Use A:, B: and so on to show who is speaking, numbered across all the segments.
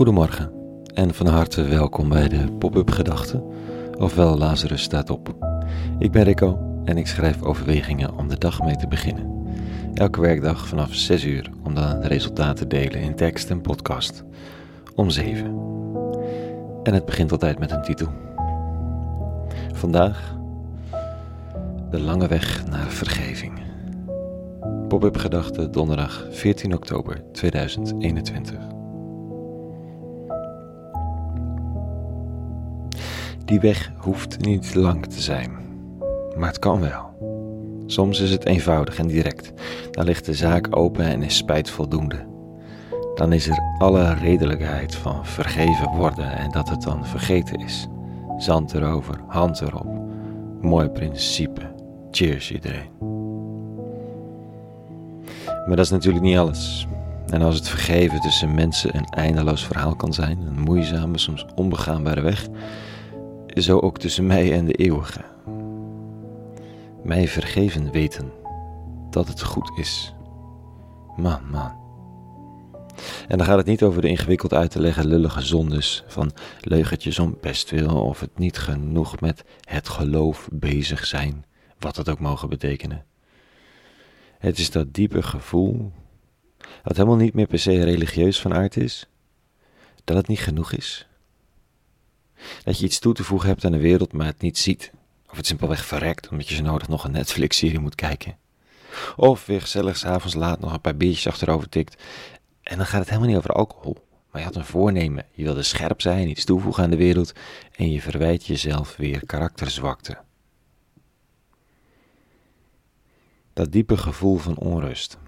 A: Goedemorgen en van harte welkom bij de Pop-up Gedachten, ofwel Lazarus staat op. Ik ben Rico en ik schrijf overwegingen om de dag mee te beginnen. Elke werkdag vanaf 6 uur om dan resultaten te delen in tekst en podcast om 7. En het begint altijd met een titel. Vandaag de lange weg naar vergeving. Pop-up Gedachten donderdag 14 oktober 2021. Die weg hoeft niet lang te zijn, maar het kan wel. Soms is het eenvoudig en direct. Dan ligt de zaak open en is spijt voldoende. Dan is er alle redelijkheid van vergeven worden en dat het dan vergeten is. Zand erover, hand erop. Mooi principe. Cheers iedereen. Maar dat is natuurlijk niet alles. En als het vergeven tussen mensen een eindeloos verhaal kan zijn, een moeizame, soms onbegaanbare weg, zo ook tussen mij en de eeuwige. Mij vergeven weten dat het goed is. Man, man. En dan gaat het niet over de ingewikkeld uit te leggen lullige zondes van leugentjes om bestwil of het niet genoeg met het geloof bezig zijn, wat het ook mogen betekenen. Het is dat diepe gevoel, dat helemaal niet meer per se religieus van aard is, dat het niet genoeg is, dat je iets toe te voegen hebt aan de wereld, maar het niet ziet. Of het simpelweg verrekt omdat je zo nodig nog een Netflix-serie moet kijken. Of weer gezellig s'avonds laat nog een paar biertjes achterover tikt. En dan gaat het helemaal niet over alcohol. Maar je had een voornemen. Je wilde scherp zijn, iets toevoegen aan de wereld. En je verwijt jezelf weer karakterzwakte. Dat diepe gevoel van onrust.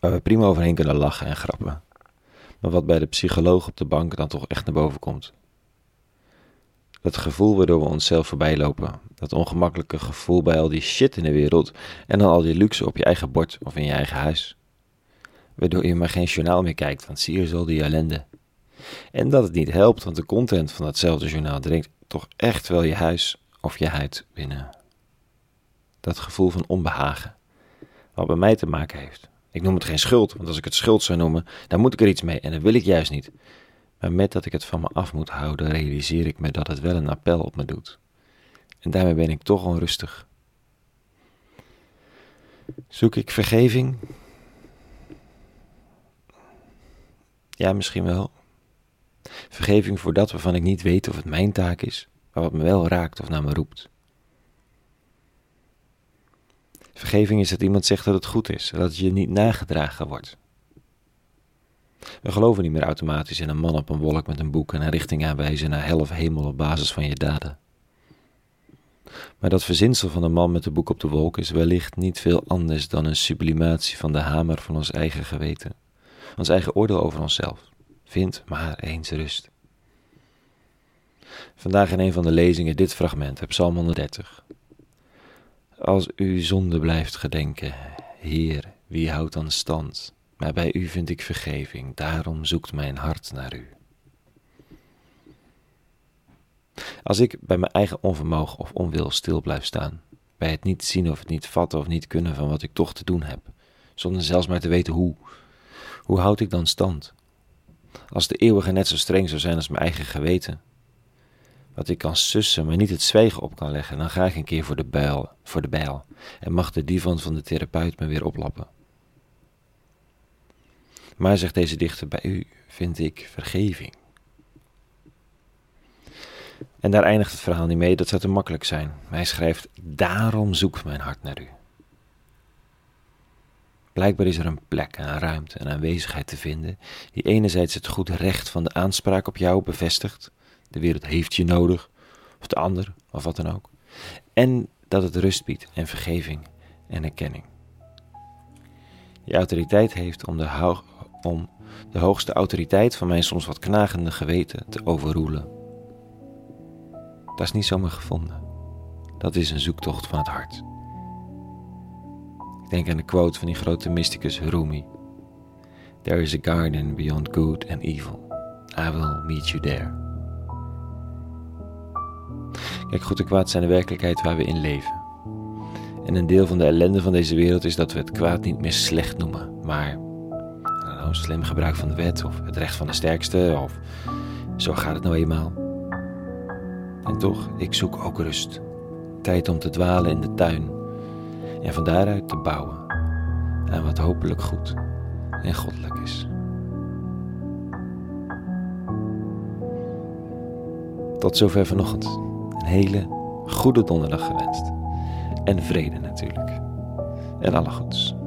A: Waar we prima overheen kunnen lachen en grappen. Maar wat bij de psycholoog op de bank dan toch echt naar boven komt. Dat gevoel waardoor we onszelf voorbij lopen. Dat ongemakkelijke gevoel bij al die shit in de wereld en dan al die luxe op je eigen bord of in je eigen huis. Waardoor je maar geen journaal meer kijkt, want zie je zo die ellende. En dat het niet helpt, want de content van datzelfde journaal dringt toch echt wel je huis of je huid binnen. Dat gevoel van onbehagen, wat bij mij te maken heeft. Ik noem het geen schuld, want als ik het schuld zou noemen, dan moet ik er iets mee en dat wil ik juist niet. Maar met dat ik het van me af moet houden, realiseer ik me dat het wel een appel op me doet. En daarmee ben ik toch onrustig. Zoek ik vergeving? Ja, misschien wel. Vergeving voor dat waarvan ik niet weet of het mijn taak is, maar wat me wel raakt of naar me roept. Vergeving is dat iemand zegt dat het goed is, dat het je niet nagedragen wordt. We geloven niet meer automatisch in een man op een wolk met een boek en een richting aanwijzen naar hel of hemel op basis van je daden. Maar dat verzinsel van een man met een boek op de wolk is wellicht niet veel anders dan een sublimatie van de hamer van ons eigen geweten, ons eigen oordeel over onszelf. Vind maar eens rust. Vandaag in een van de lezingen dit fragment, Psalm 130. Als u zonde blijft gedenken, Heer, wie houdt dan stand? Maar bij u vind ik vergeving, daarom zoekt mijn hart naar u. Als ik bij mijn eigen onvermogen of onwil stil blijf staan, bij het niet zien of het niet vatten of niet kunnen van wat ik toch te doen heb, zonder zelfs maar te weten hoe, hoe houd ik dan stand? Als de eeuwige net zo streng zou zijn als mijn eigen geweten, wat ik kan sussen, maar niet het zwijgen op kan leggen, dan ga ik een keer voor de bijl, voor de bijl en mag de divan van de therapeut me weer oplappen. Maar, zegt deze dichter, bij u vind ik vergeving. En daar eindigt het verhaal niet mee, dat zou te makkelijk zijn. hij schrijft, daarom zoekt mijn hart naar u. Blijkbaar is er een plek, een ruimte, een aanwezigheid te vinden, die enerzijds het goede recht van de aanspraak op jou bevestigt, de wereld heeft je nodig, of de ander, of wat dan ook, en dat het rust biedt en vergeving en erkenning. Je autoriteit heeft om de om de hoogste autoriteit van mijn soms wat knagende geweten te overroelen. Dat is niet zomaar gevonden. Dat is een zoektocht van het hart. Ik denk aan de quote van die grote mysticus Rumi. There is a garden beyond good and evil. I will meet you there. Kijk, goed en kwaad zijn de werkelijkheid waar we in leven. En een deel van de ellende van deze wereld is dat we het kwaad niet meer slecht noemen, maar nou slim gebruik van de wet of het recht van de sterkste of zo gaat het nou eenmaal. En toch, ik zoek ook rust. Tijd om te dwalen in de tuin en van daaruit te bouwen aan wat hopelijk goed en goddelijk is. Tot zover vanochtend. Een hele goede donderdag gewenst. En vrede natuurlijk. En alle goeds.